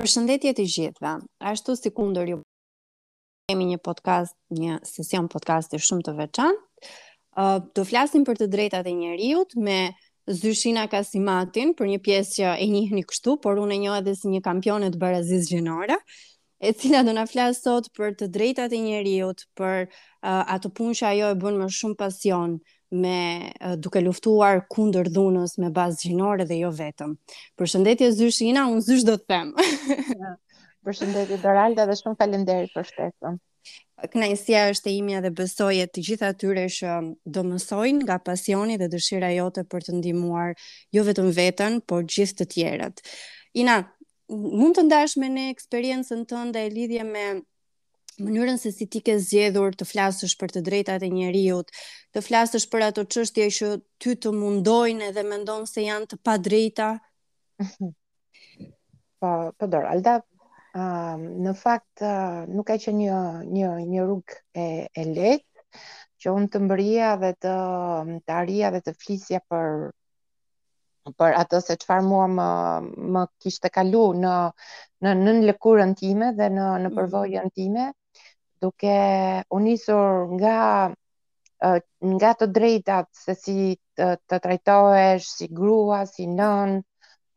Përshëndetje të gjithëve. Ashtu sikundër ju kemi një podcast, një sesion podcasti shumë të veçant. Uh, do flasim për të drejtat e njeriut me zysh Ina Kasimatin për një pjesë që e njihni kështu, por unë e njoh edhe si një kampione të barazisë gjinore, e cila do na flasë sot për të drejtat e njeriut, për uh, atë punë që ajo e bën me shumë pasion, duke luftuar kundër dhunës me bazë gjinore dhe jo vetëm. Përshëndetje zysh Ina, unë zysh do të them. Përshëndetje Doralda dhe shumë faleminderit për ftesën. Kënaqësia është e imja dhe besoj e të gjithë atyre që do mësojnë nga pasioni dhe dëshira jote për të ndihmuar jo vetëm veten, por gjithë të tjerët. Ina, mund të ndash me ne eksperiencën tënde në lidhje me mënyrën se si ti ke zgjedhur të flasësh për të drejtat e njeriut, të flasësh për ato çështje që ty të mundojnë dhe mendon se janë të padrejta. Po, po Doralda, uh, në fakt uh, nuk ka qenë një një një rrugë e e lehtë që unë të mbërrija dhe të të arrija dhe të flisja për për ato se çfarë mua më më kishte kalu në në nën lëkurën time dhe në në mhm. përvojën time duke u nisur nga nga të drejtat se si të, të trajtohesh si grua, si nënë,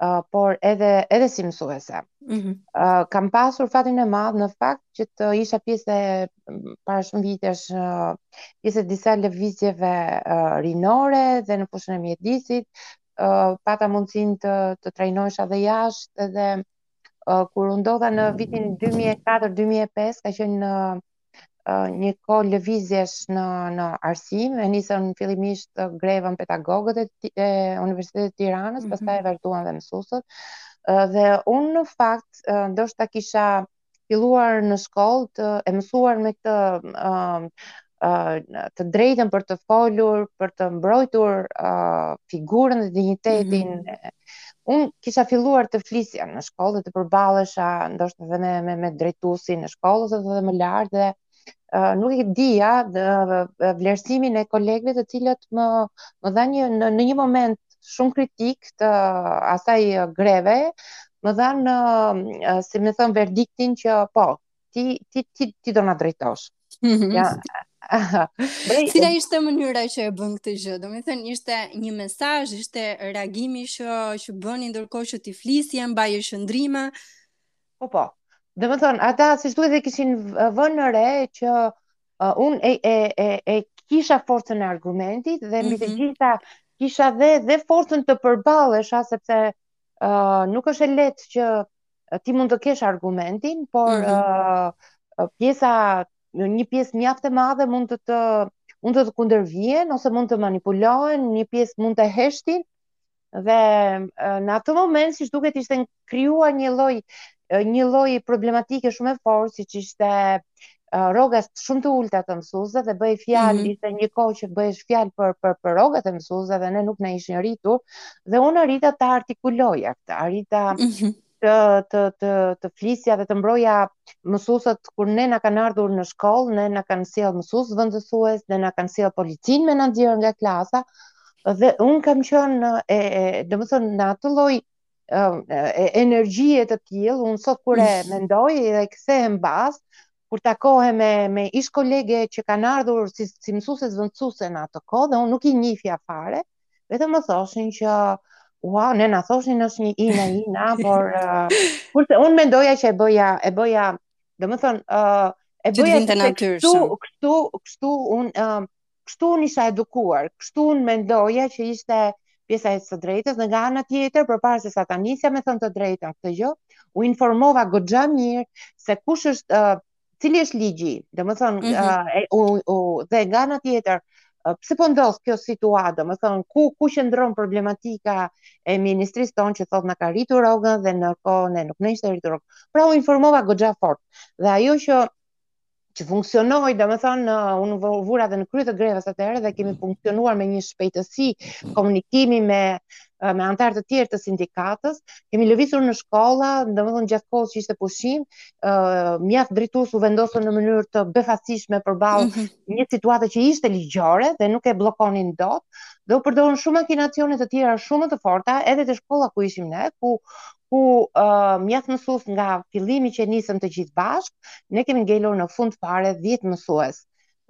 uh, por edhe edhe si mësuese. Mm -hmm. uh, kam pasur fatin e madh në fakt që të isha pjesë para shumë vitesh pjesë e disa lëvizjeve rinore dhe në fushën e mjedisit, pata mundësinë të, të trajnohesha dhe jashtë edhe kur u ndodha në vitin 2004-2005 ka qenë në një kohë lëvizjesh në në arsim, e nisën fillimisht grevën pedagogët e, e Universitetit të Tiranës, mm -hmm. pastaj e vazhduan dhe mësuesit. Dhe unë në fakt ndoshta kisha filluar në shkollë të e mësuar me këtë të drejtën për të folur, për të mbrojtur figurën dhe dinjitetin. Mm -hmm. Unë kisha filluar të flisja në shkollë dhe të përballesha ndoshta dhe me, me, me drejtuesin e shkollës dhe, dhe më lartë dhe nuk e dija dhe vlerësimin e kolegëve të cilët më më dhanë një në, në një moment shumë kritik të asaj greve, më dhanë si me thënë verdiktin që po, ti ti ti, ti do na drejtosh. Mm -hmm. Ja, Brej, Cila ishte mënyra që e bënë këtë gjë? Domethënë, ishte një mesazh, ishte reagimi që, që bënin ndërkohë që ti flisje, mbaje qëndrime, Po po. Domethënë, ata siç duket e kishin vënë re që uh, unë e, e, e, e kisha forcën e argumentit dhe mbi mm -hmm. të mhm. gjitha kisha dhe dhe forcën të përballesha sepse uh, nuk është e lehtë që ti mund të kesh argumentin, por mm -hmm. uh, pjesa një pjesë mjaft e madhe mund të të mund të të kundërvihen ose mund të manipulohen, një pjesë mund të heshtin, Dhe në atë moment, siç duket, ishte krijuar një lloj, një lloj problematike shumë e fortë, siç ishte rrogat shumë të ulta të mësuesve, dhe bëhej fjalë, mm -hmm. ishte një kohë që bëhesh fjalë për, për, për rrogat e mësuesve, dhe ne nuk na ishin rritur, dhe unë arrita ta artikuloja këtë, arrita mm -hmm. të të të të flisja dhe të mbroja mësuesit kur ne na kanë ardhur në shkollë, ne na kanë sjellë mësues zëvendësues, ne na kanë sjellë policinë me na nxjerr nga klasa dhe un kam qenë e, e domethënë në atë lloj energjie të tillë, un sot kur e mendoj dhe kthehem mbas, kur takohem me me ish kolege që kanë ardhur si si mësuese zëvendësuese në atë kohë dhe un nuk i njihja fare, ë Vetëm më thoshin që Ua, ne na thoshin është një Ina, Ina, por uh, kurse unë mendoja që e bëja, e bëja, domethënë, uh, e bëja që të kështu, kështu, kështu unë, uh, kështu unë isha edukuar, kështu unë mendoja që ishte pjesa e së drejtës, dhe nga ana tjetër, përpara sesa ta nisja me thënë të drejtën këtë gjë, u informova goxha mirë se kush është, uh, cili është ligji, domethënë, mm -hmm. uh, u, u, dhe nga ana tjetër, uh, pse po ndodh kjo situatë, domethënë, ku, ku qëndron problematika e ministrisë tonë që thotë na ka rritur rrogën dhe ndërkohë ne nuk na ishte rritur rroga. Pra u informova goxha fort, dhe ajo që që funksionoi, domethënë, uh unë u vura dhe në krye të grevës atëherë dhe kemi funksionuar me një shpejtësi komunikimi me, me anëtarë të tjerë të sindikatës, kemi lëvizur në shkolla, domethënë gjatë kohës që ishte pushim, ë mjaft drejtues u vendosën në mënyrë të befasishme përballë mm -hmm. një situate që ishte ligjore dhe nuk e bllokonin dot, dhe u përdorën shumë makinacione të tjera shumë të forta edhe te shkolla ku ishim ne, ku ku uh, mjaft mësues nga fillimi që e nisëm të gjithë bashkë, ne kemi ngelur në fund fare 10 mësues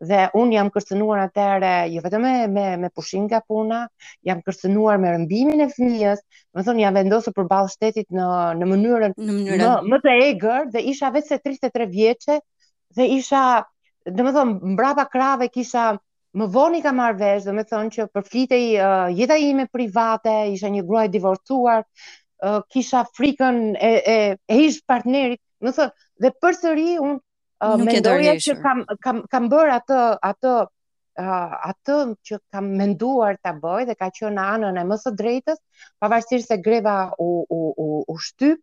dhe unë jam kërcënuar atëherë jo vetëm me me, me pushim nga puna, jam kërcënuar me rëmbimin e fëmijës, domethënë jam vendosur përballë shtetit në në mënyrën në mënyrën më, më të egër dhe isha veçse 33 vjeçe dhe isha domethënë mbrapa krahëve kisha më vonë i kam marrë vesh, domethënë që përflitej uh, jeta ime private, isha një grua e divorcuar, uh, kisha frikën e, e, e ish partnerit, domethënë, dhe përsëri unë Uh, mendoja që kam kam kam bër atë atë uh, atë që kam menduar ta bëj dhe ka qenë në anën e më së drejtës, pavarësisht se greva u u u, u shtyp,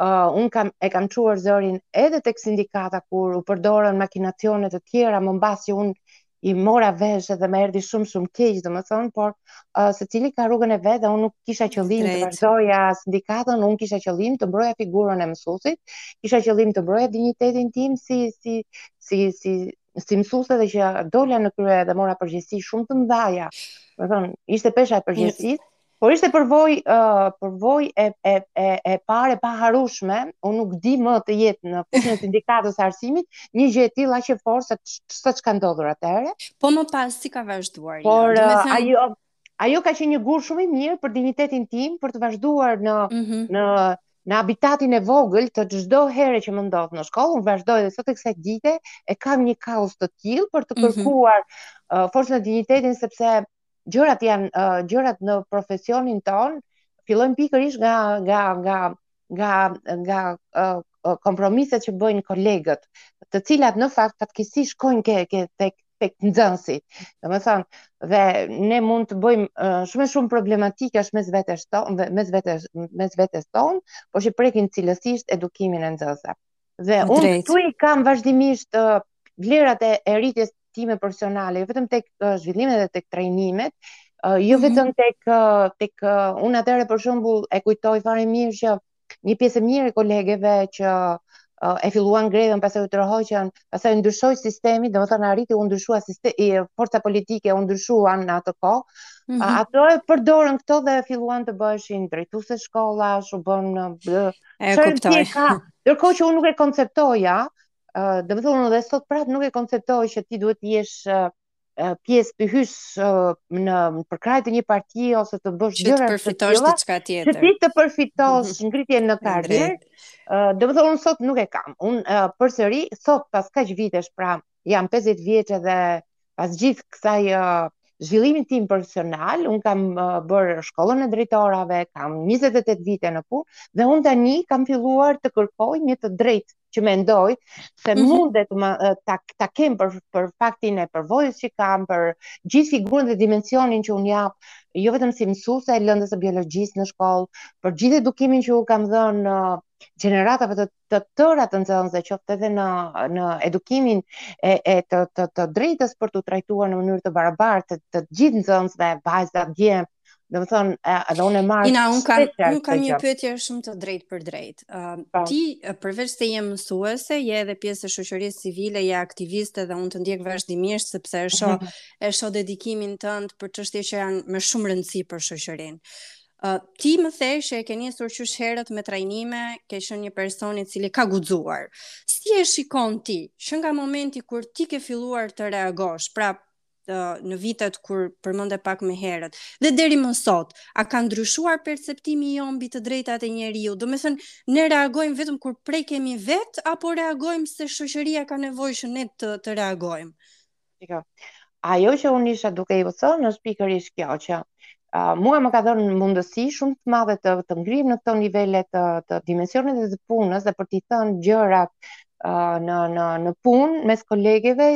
uh, un kam e kam çuar zërin edhe tek sindikata kur u përdorën makinacione të tjera, më mbas se un i mora vesh dhe më erdhi shumë shumë keq, domethënë, por uh, secili ka rrugën e vet dhe unë nuk kisha qëllim të vazhdoja sindikatën, unë kisha qëllim të mbroja figurën e mësuesit, kisha qëllim të mbroja dinjitetin tim si si si si si mësuese dhe që dola në krye dhe mora përgjegjësi shumë të mëdha. Domethënë, ishte pesha e përgjegjësisë. Por ishte përvoj, uh, përvoj e, e, e, e pare paharrueshme, unë nuk di më të jetë në fushën e sindikatës së arsimit, një gjë e tillë aq e fortë sa çka ndodhur atëherë. Po më pas si ka vazhduar jo. Por uh, thënë... ajo ajo ka qenë një gur shumë i mirë për dinjitetin tim, për të vazhduar në mm -hmm. në në habitatin e vogël të çdo herë që më ndodh në shkollë, unë vazhdoj dhe sot e kësaj dite e kam një kaos të tillë për të mhm. kërkuar mm -hmm. uh, forcën e dinjitetin sepse gjërat janë uh, gjërat në profesionin ton fillojnë pikërisht nga nga nga nga nga uh, kompromiset që bëjnë kolegët, të cilat në fakt fatkeqësisht shkojnë ke ke tek tek nxënësit. Domethënë, dhe ne mund të bëjmë uh, shumë shumë problematike mes vetes ton, mes vetes mes vetes ton, por s'e prekin cilësisht edukimin e nxënësve. Dhe unë këtu i kam vazhdimisht uh, vlerat e, e rritjes time profesionale, jo vetëm tek uh, zhvillimet dhe tek trajnimet, uh, jo mm -hmm. vetëm tek uh, tek uh, unë atëherë për shembull e kujtoj fare mirë që një pjesë e mirë e kolegeve që uh, e filluan grevën, pastaj u tërhoqën, pastaj ndryshoi sistemi, domethënë arriti u ndryshua sistemi, forca politike u ndryshuan në atë kohë. Mm -hmm. Ato e përdorën këto dhe filluan të bëheshin drejtuese shkollash, u bën e kuptoj. Ka, Ndërkohë që unë nuk e konceptoja, domethënë unë dhe sot prapë nuk e konceptoj që ti duhet të jesh pjesë të hysh në përkrahje të një parti ose të bësh gjëra të përfitosh diçka tjetër. Që ti të përfitosh mhm. ngritjen në karrierë. Domethënë unë sot nuk e kam. Unë përsëri sot pas kaq vitesh pra jam 50 vjeç edhe pas gjithë kësaj uh, zhvillimit tim profesional, unë kam uh, bërë shkollën e drejtorave, kam 28 vite në punë dhe unë tani kam filluar të kërkoj një të drejtë që mendoj se mm -hmm. mundet më ta, ta kem për për faktin e përvojës që kam për gjithë figurën dhe dimensionin që un jap jo vetëm si mësuese e lëndës së biologjisë në shkollë, për gjithë edukimin që u kam dhënë gjeneratave të të tëra të nxënësve, qoftë edhe në në edukimin e e të të, të drejtës për t'u trajtuar në mënyrë të barabartë të, të gjithë nxënësve, vajza, djem, domethënë edhe unë marr Ina un kam un kam një pyetje shumë të drejtpërdrejtë. Uh, po. ti përveç se je mësuese, je edhe pjesë e shoqërisë civile, je aktiviste dhe un të ndjek vazhdimisht sepse e shoh e shoh dedikimin tënd për çështje që janë me shumë rëndësi për shoqërinë. Uh, ti më the që e ke nisur qysh herët me trajnime, ke qenë një person i cili ka guxuar. Si e shikon ti, që nga momenti kur ti ke filluar të reagosh, pra në vitet kur përmende pak më herët dhe deri më sot a ka ndryshuar perceptimi jonë mbi të drejtat e njeriut domethënë ne reagojmë vetëm kur prekemi vet apo reagojmë se shoqëria ka nevojë që ne të të reagojmë Shiko. Ajo që unë isha duke ju thënë është pikërisht kjo që uh, mua më ka dhënë mundësi shumë të madhe të të ngrihem në këto nivele të të dimensionit të punës dhe për t'i thënë gjërat uh, në në në punë mes kolegeve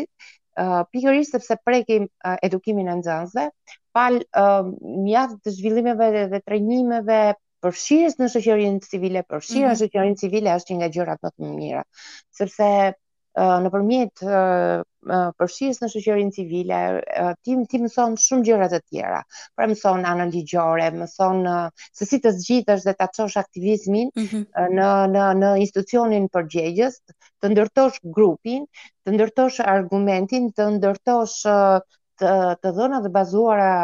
uh, pikërisht sepse prekim uh, edukimin e nxënësve, falë uh, mjaft zhvillimeve dhe, dhe trajnimeve përfshirjes në shoqërinë civile, përfshirja në mm -hmm. shoqërinë civile është një nga gjërat më të mira, sepse nëpërmjet përfshirjes në shoqërinë civile, ti ti mëson shumë gjëra të tjera. Pra mëson anën ligjore, mëson se si të zgjidhësh dhe ta çosh aktivizmin mm -hmm. në në në institucionin përgjegjës, të ndërtosh grupin, të ndërtosh argumentin, të ndërtosh të, të dhëna të bazuara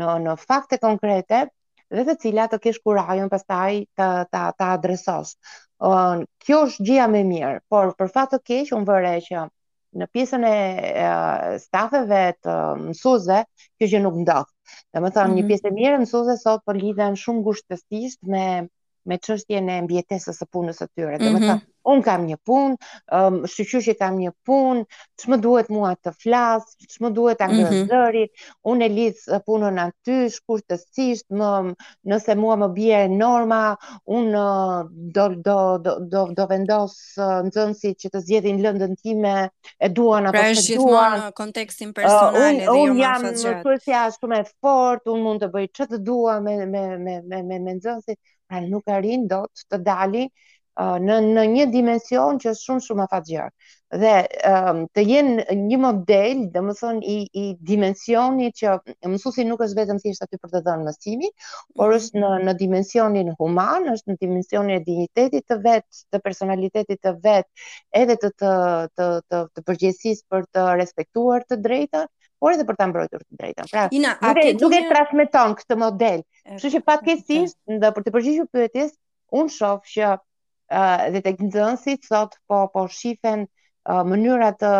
në në fakte konkrete dhe të cilat të kesh kurajon pastaj ta ta ta adresosh. Ëh, kjo është gjëja më e mirë, por për fat të keq un vë re që në pjesën e stafeve të mësuesve, kjo gjë nuk ndodh. Domethënë mm -hmm. një mhm. pjesë e mirë e mësuesve sot po lidhen shumë ngushtësisht me me çështjen e mbijetesës së punës së tyre. Mm -hmm. Domethënë, mhm. un kam një punë, um, shyqyr që kam një punë, ç'më duhet mua të flas, ç'më duhet ta ngre mm -hmm. zërin, un e lidh punën aty ngushtësisht, më nëse mua më bie norma, un do do do do, do vendos uh, nxënësit që të zgjedhin lëndën time, e duan pra apo pra, s'e duan. Pra është kontekstin personal uh, edhe jo më jam mësuesja shumë e fortë, unë mund të bëj ç'të dua me, me, me, me, me, me nxënësit, pra nuk arrin dot të dali uh, në, në një dimension që është shumë shumë afatgjatë. Dhe um, të jenë një model, domethënë, i, i dimensionit që mësuesi nuk është vetëm thjesht aty për të dhënë mësimin, por mhm. është në, në dimensionin human, është në dimensionin e dinjitetit të vetë të personalitetit të vet, edhe të të të të, të përgjegjësisë për të respektuar të drejtat, por edhe për ta mbrojtur të drejtën. Pra, Ina, nuk e nuk e transmeton këtë model. Kështu që fatkeqësisht, ndër për t'i përgjigjur pyetjes, unë shoh që uh, dhe tek nxënësit sot po po shifen uh, mënyra të,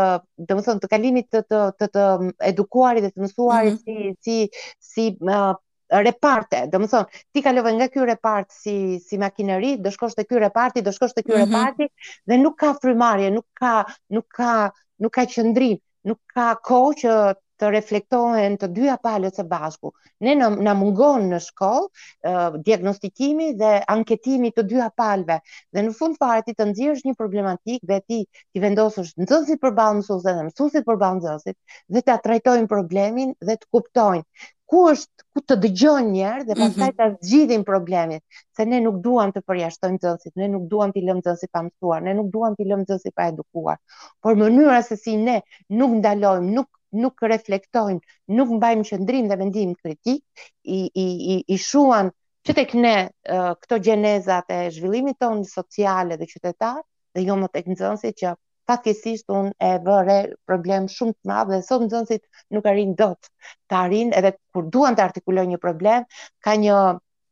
domethënë të kalimit të të të, të edukuarit dhe të mësuarit mm -hmm. si si si uh, reparte, domethënë, ti kalove nga ky repart si, si makineri, do shkosh te ky reparti, do shkosh te ky mm -hmm. reparti, dhe nuk ka frymëmarrje, nuk ka, nuk ka, nuk ka qëndrim, nuk ka kohë që të reflektohen të dyja palët së bashku. Ne na, na mungon në shkollë uh, diagnostikimi dhe anketimi të dyja palëve. Dhe në fund fare ti të nxjerrësh një problematikë dhe ti t'i vendosësh nxënësit përballë mësuesit dhe mësuesit përballë nxënësit dhe ta trajtojnë problemin dhe të kuptojnë. ku është ku të dëgjojnë njëherë dhe pastaj mm -hmm. ta zgjidhin problemin, se ne nuk duam të përjashtojmë nxënësit, ne nuk duam t'i lëmë nxënësit pa mësuar, ne nuk duam t'i lëmë nxënësit pa edukuar. Por mënyra se si ne nuk ndalojmë, nuk nuk reflektojmë, nuk mbajmë qëndrim dhe mendim kritik, i i i, i shuan që tek ne uh, këto gjenezat e zhvillimit tonë social edhe qytetar dhe jo më tek nxënësit që fatkeqësisht unë e vë re problem shumë të madh dhe sot nxënësit nuk arrijnë dot të arrijnë edhe kur duan të artikulojnë një problem, ka një,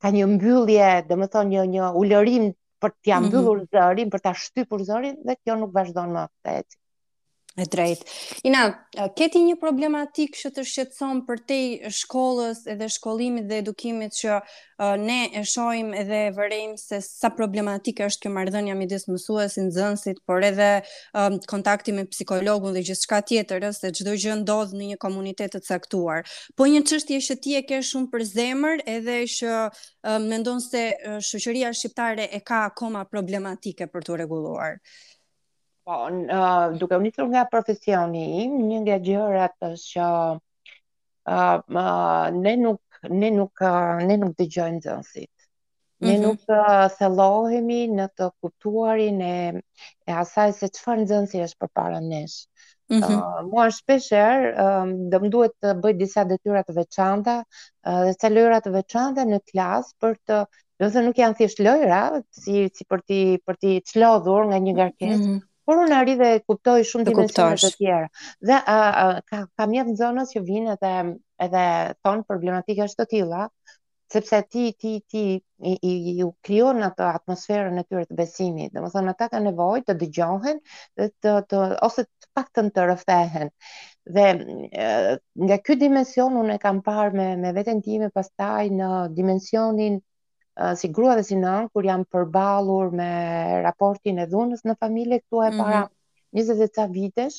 ka një mbyllje, domethënë një, një ulërimë për t'ia mhm. mbyllur mm -hmm. zërin, për ta shtypur zërin dhe kjo nuk vazhdon më të eci. E drejtë. Ina, ke ti një problematikë që të shqetëson përtej shkollës edhe shkollimit dhe edukimit që ne e shohim edhe e vërejmë se sa problematike është kjo marrëdhënia midis mësuesit, nxënësit, por edhe um, kontakti me psikologun dhe gjithçka tjetër, se çdo gjë ndodh në një komunitet të caktuar. Po një çështje që ti e ke shumë për zemër, edhe që um, mendon se uh, shoqëria shqiptare e ka akoma problematike për t'u rregulluar. Po, uh, duke u nisur nga profesioni im, një nga gjërat është që ne nuk ne nuk ne nuk dëgjojmë nxënësit. Ne mhm. nuk thellohemi në të kuptuarin e e asaj se çfarë nxënësi është përpara nesh. Mm -hmm. uh, mua shpesh herë uh, do më duhet të bëj disa detyra të veçanta uh, dhe disa lojëra të veçanta në klasë për të domethënë nuk janë thjesht lojëra si si për t'i për t'i çlodhur nga një ngarkesë, mm -hmm. Por unë arrij dhe kuptoj shumë dimensione të tjera. Dhe ka mjaft nxënës që vijnë edhe, edhe thonë problematike është të tilla, sepse ti, ti, ti i, i, iu krijon atë atmosferën e tyre të besimit. Domethënë, ata kanë nevojë të dëgjohen dhe të, të, ose të paktën të rrëfehen. Dhe nga ky dimension, unë e kam parë me, me veten time pastaj në dimensionin si grua dhe si nënë kur jam përballur me raportin e dhunës në familje këtu e përpara mm -hmm. 20 e ca vitesh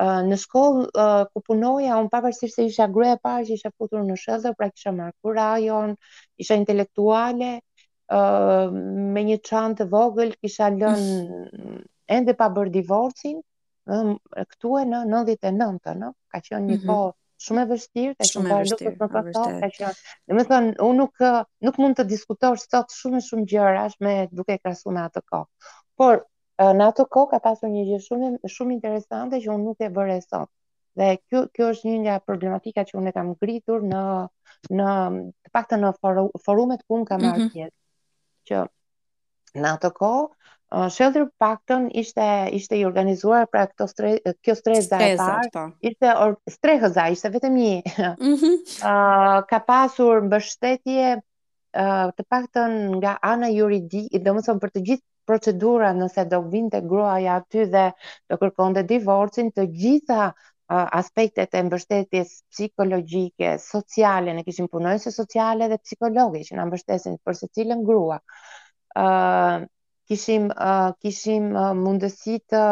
në shkollë uh, ku punoja un pavarësisht se isha gruaja e parë që isha futur në shelter pra kisha marrë kurajon isha intelektuale uh, me një çantë të vogël kisha lënë ende pa bërë divorcin këtu e në 99-ën ka qenë një mhm. kohë shumë e vështirë, ka qenë kohë luftës në Kosovë, ka qenë. Domethënë, unë nuk, nuk mund të diskutosh sot shumë e shumë gjërash duke krahasu me atë kohë. Por, në atë kohë ka pasur një gjë shumë, shumë interesante që unë nuk e vërej sot. Dhe kjo, kjo është një nga problematika që unë e kam ngritur në, në të paktën në forumet ku unë kam marrë mm -hmm. pjesë Në atë kohë, shelteri të paktën ishte ishte i organizuar pra këto stre, kjo strehëza e parë po. ishte or, strehëza ishte vetëm një mm -hmm. uh, ka pasur mbështetje uh, të paktën nga ana juridike domethënë për të gjithë procedurat nëse do vinte gruaja aty dhe do kërkonte divorcin të gjitha aspektet e mbështetjes psikologjike, sociale, ne kishim punonjëse sociale dhe psikologe që na mbështesnin për secilën grua. ë uh, kishim uh, kishim uh, mundësi të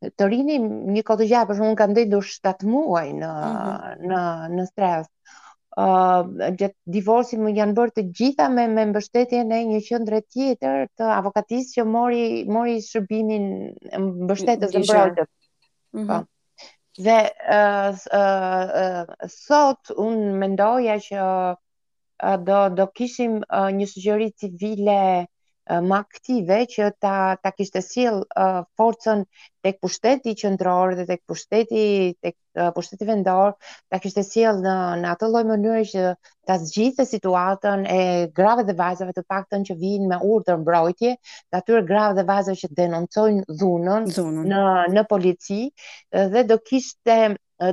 të rrinim një kohë të gjatë, psh unë kam ndenjtur 7 muaj në mm -hmm. në në strehëz. ë uh, divorci më janë bërë të gjitha me me mbështetjen e një qendre tjetër të avokatisë që mori mori shërbimin mbështetës dhe mbrojtës. Mm -hmm. Po. Dhe uh, uh, uh, sot unë mendoja që uh, do, do kishim uh, një shoqëri civile uh, më aktive që ta, ta kishte sjellë uh, forcën tek pushteti qendror dhe tek pushteti tek uh, pushteti vendor ta kishte sjellë në në atë lloj mënyre që ta zgjidhte situatën e grave dhe vajzave të paktën që vijnë me urdhër mbrojtje, të atyre grave dhe vajzave që denoncojnë dhunën, dhunën. në në polici dhe do kishte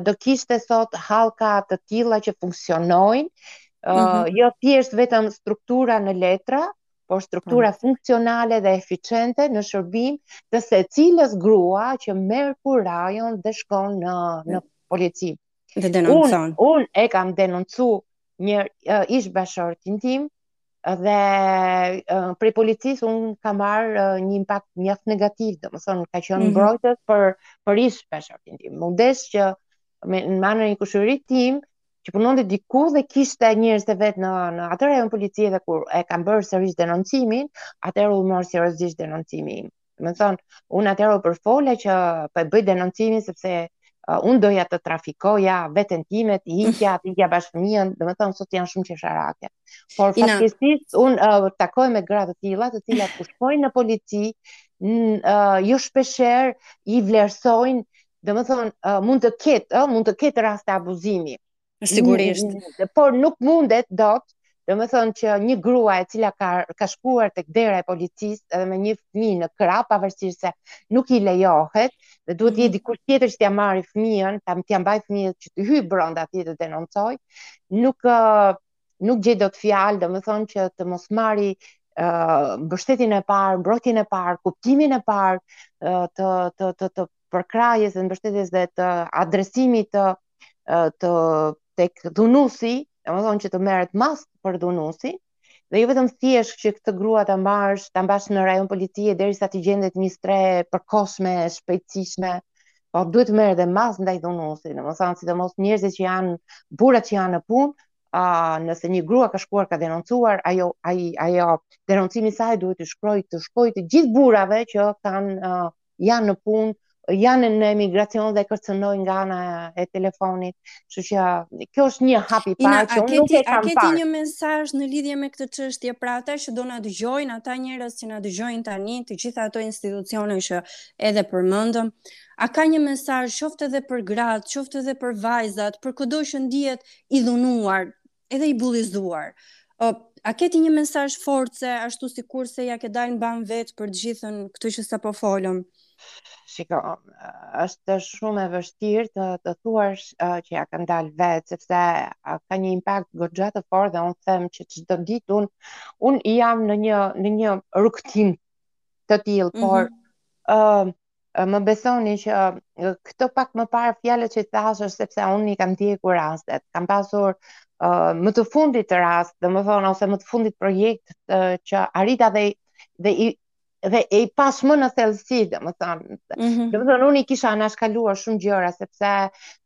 do kishte sot hallka të tilla që funksionojnë, mm -hmm. uh, jo thjesht vetëm struktura në letra, por struktura mm. funksionale dhe eficiente në shërbim të secilës grua që merr kurajon dhe shkon në në polici. Dhe denoncon. Unë un e kam denoncu uh, ish-bashkëshortin tim dhe uh, prej policisë unë kam marrë uh, një impakt mjaft negativ, domethënë, ka qënë mm -hmm. mbrojtës për, për ish-bashkëshortin tim. M'u desh që me, me anë një kushëriri tim, që punonte diku dhe kishte njerëzit e vet në, në atë rajon policie dhe kur e kam bërë sërish denoncimin, atëherë u mor seriozisht denoncimi. Domethënë, unë atëherë u përfola që po e bëj denoncimin sepse uh, unë doja të trafikoja veten time, të ikja, të ikja bashkë me fëmijën, domethënë sot janë shumë qesharake. Por fatkeqësisht unë uh, takoj me gra të tilla, të cilat kur shkojnë në polici, uh, jo shpeshherë i vlerësojnë, domethënë uh, mund të ketë, uh, mund të ketë raste abuzimi. Sigurisht. Por nuk mundet dot, domethënë që një grua e cila ka, ka shkuar tek dera e policisë edhe me një fmi në krah, pavarësisht se nuk i lejohet, dhe duhet të jetë mhm. dikush tjetër që t'ia marri fëmijën, ta t'ia mbajë fëmijën që të hyjë brenda aty të denoncojë, nuk nuk gjej dot fjalë, domethënë që të mos marri mbështetjen e parë, mbrojtjen e parë, kuptimin e parë të të të të përkrahjes dhe mbështetjes dhe të adresimit të të tek dhunusi, domethënë që të merret masë për dhunusin, dhe jo vetëm thjesht që këtë grua ta mbash, ta mbash në rajon policie derisa të gjendet një strehë e përkohshme, shpejtësishme, po duhet të merret dhe masë ndaj dhunusit, domethënë sidomos njerëzit që janë burrat që janë në punë, a nëse një grua ka shkuar ka denoncuar, ajo ai ajo denoncimi i saj duhet të shkojë të shkojë të gjithë burrave që kanë janë në punë, janë në emigracion dhe kërcënojnë nga ana e telefonit. Kështu që kjo është një hap i parë që unë nuk e kam parë. A ke ti një mesazh në lidhje me këtë çështje pra ata që do na dëgjojnë, ata njerëz që na dëgjojnë tani, të gjitha ato institucione që edhe përmendëm? A ka një mesazh qoftë edhe për gratë, qoftë edhe për vajzat, për këdo që ndihet i dhunuar, edhe i bullizuar. Uh, a ke ti një mesazh force ashtu sikurse ia ke dalë mbanë vetë për të gjithën këtë që sapo folëm? Shiko, është shumë e vështirë të të thuash uh, që ia kam dalë vetë, sepse uh, ka një impakt goxha të fortë dhe unë them që çdo ditë unë un jam në një në një rrugëtim të tillë, mm -hmm. por ë mhm. uh, Më besoni që këto pak më parë fjalët që thashë është sepse unë i kam ndjekur rastet. Kam pasur uh, më të fundit rast, domethënë, ose më të fundit projekt uh, që arrita dhe, dhe i dhe e i pashë më në thellësi, domethënë. Mm -hmm. Domethënë, unë i kisha anashkaluar shumë gjëra, sepse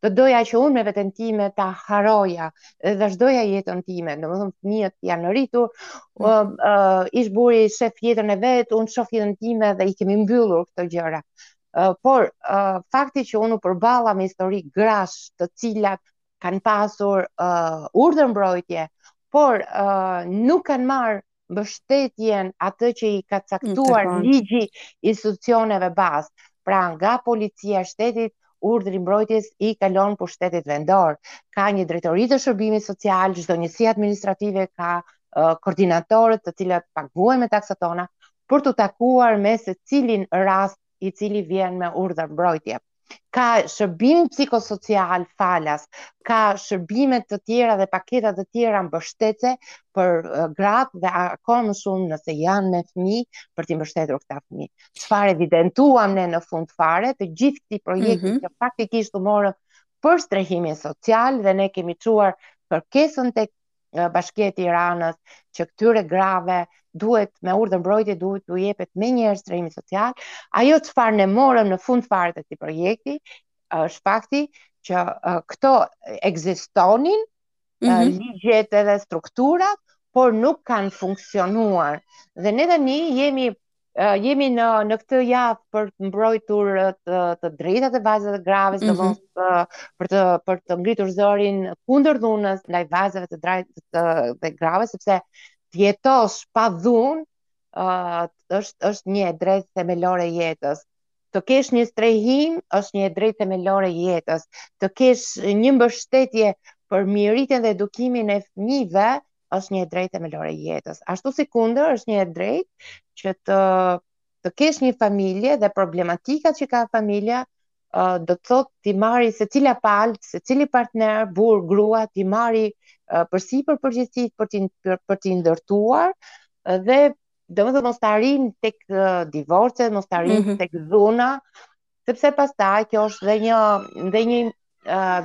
dhe doja që unë me veten time ta harroja, dhe vazhdoja jetën time, domethënë fëmijët janë rritur, mm. uh, uh, ish-burri shef jetën e vet, unë shof jetën time dhe i kemi mbyllur këto gjëra. Uh, por, uh, fakti që unë u përballa me histori grash të cilat kanë pasur uh, urdhër mbrojtje, por uh, nuk kanë marrë mbështetjen atë që i ka caktuar ligji institucioneve bazë. Pra nga policia e shtetit urdhri i mbrojtjes i kalon pushtetit vendor. Ka një drejtori të shërbimit social, çdo njësi administrative ka uh, koordinatorët të cilët paguhen me taksat tona për t'u takuar me secilin rast i cili vjen me urdhër mbrojtje ka shërbim psikosocial falas, ka shërbime të tjera dhe paketa të tjera mbështetëse për uh, gratë dhe akoma më shumë nëse janë me fëmijë për t'i mbështetur këta fëmijë. Çfarë evidentuam ne në fund fare të gjithë këtij projekti mm -hmm. që faktikisht u morëm për strehimin social dhe ne kemi çuar kërkesën tek Bashkia e Tiranës që këtyre grave duhet me urdhër mbrojtje duhet t'u jepet menjëherë strehim social. Ajo çfarë ne morëm në fund fare të këtij projekti është fakti që uh, këto ekzistonin mm -hmm. uh, ligjet edhe strukturat, por nuk kanë funksionuar. Dhe ne tani jemi jemi në në këtë javë për të mbrojtur të, të drejtat e vajzave dhe grave, mm -hmm. sidomos për të për të ngritur zërin kundër dhunës ndaj vajzave të drejtë të, dhe grave sepse të jetosh pa dhunë uh, është është një e drejtë themelore e jetës. Të kesh një strehim është një e drejtë themelore e jetës. Të kesh një mbështetje për mirërritjen dhe edukimin e fëmijëve është një e drejtë themelore e jetës. Ashtu sikundër është një e drejtë që të të kesh një familje dhe problematikat që ka familja uh, do të thotë t'i marrë secila palë, secili partner, burrë, grua, t'i marrë uh, përsipër përgjegjësitë për t'i për, për t'i ndërtuar dhe domethënë mos të arrijmë tek uh, divorcet, mos të arrijmë mm -hmm. tek dhuna, sepse pastaj kjo është dhe një dhe një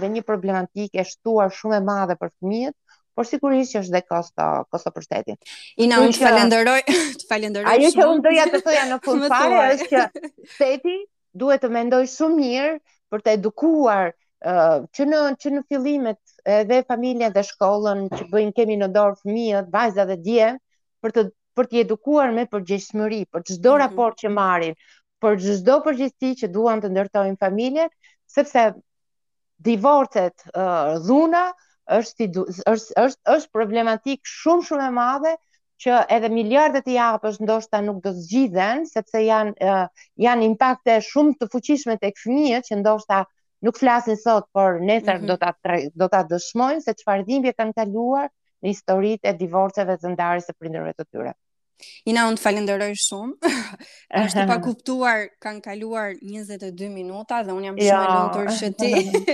dhe një problematikë e shtuar shumë e madhe për fëmijët, por sigurisht që është dhe kosto uh, kosto për shtetin. Ina unë të falenderoj, të falenderoj shumë. Ajo që unë doja të thoja në fund fare është që shteti duhet të mendojë shumë mirë për të edukuar uh, që në që në fillimet edhe familjen dhe shkollën që bëjnë kemi në dorë fëmijët, vajzat dhe dje, për të për t'i edukuar me përgjegjshmëri për çdo mm -hmm. raport që marrin, për çdo përgjegjësi që duan të ndërtojnë familjen, sepse divorcet, uh, dhuna është është është është problematikë shumë shumë e madhe që edhe miliardat t'i japësh ndoshta nuk do të zgjidhen sepse janë uh, janë impakte shumë të fuqishme tek fëmijët që ndoshta nuk flasin sot, por nesër mm -hmm. do ta do ta dëshmojnë se çfarë dhimbje kanë kaluar në historitë e divorceve të ndarjes së prindërve të tyre. Ina, unë të falenderoj shumë. Ashtu pa kuptuar, kanë kaluar 22 minuta dhe unë jam jo. shumë e lumtur që ti.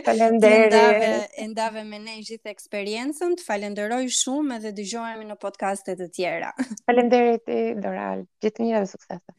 Faleminderit. E ndave me ne gjithë eksperiencën, të falenderoj shumë edhe dëgjohemi në podcaste të tjera. Faleminderit, Dora. Gjithë të mirat dhe suksese.